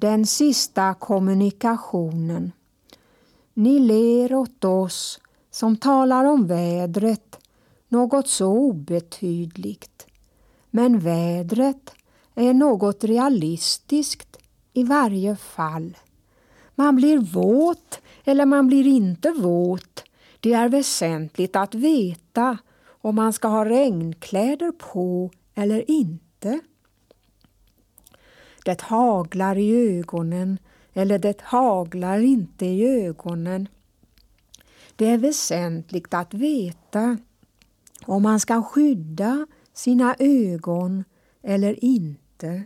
den sista kommunikationen. Ni ler åt oss som talar om vädret, något så obetydligt. Men vädret är något realistiskt i varje fall. Man blir våt eller man blir inte våt. Det är väsentligt att veta om man ska ha regnkläder på eller inte. Det haglar i ögonen eller det haglar inte i ögonen. Det är väsentligt att veta om man ska skydda sina ögon eller inte.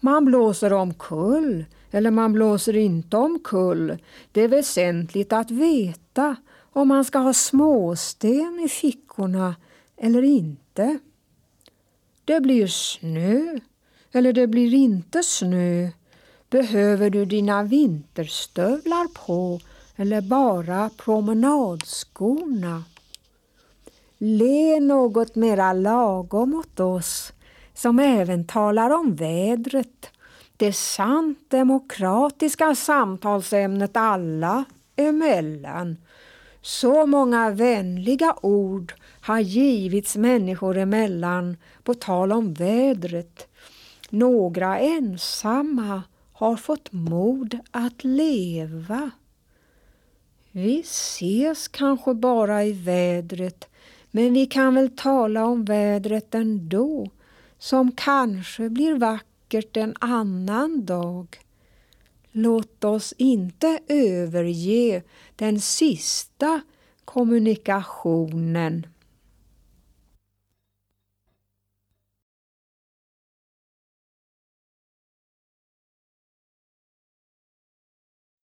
Man blåser omkull eller man blåser inte omkull. Det är väsentligt att veta om man ska ha småsten i fickorna eller inte. Det blir snö eller det blir inte snö. Behöver du dina vinterstövlar på eller bara promenadskorna? Le något mera lagom åt oss som även talar om vädret, det sant demokratiska samtalsämnet alla emellan. Så många vänliga ord har givits människor emellan på tal om vädret. Några ensamma har fått mod att leva. Vi ses kanske bara i vädret, men vi kan väl tala om vädret ändå, som kanske blir vackert en annan dag. Låt oss inte överge den sista kommunikationen.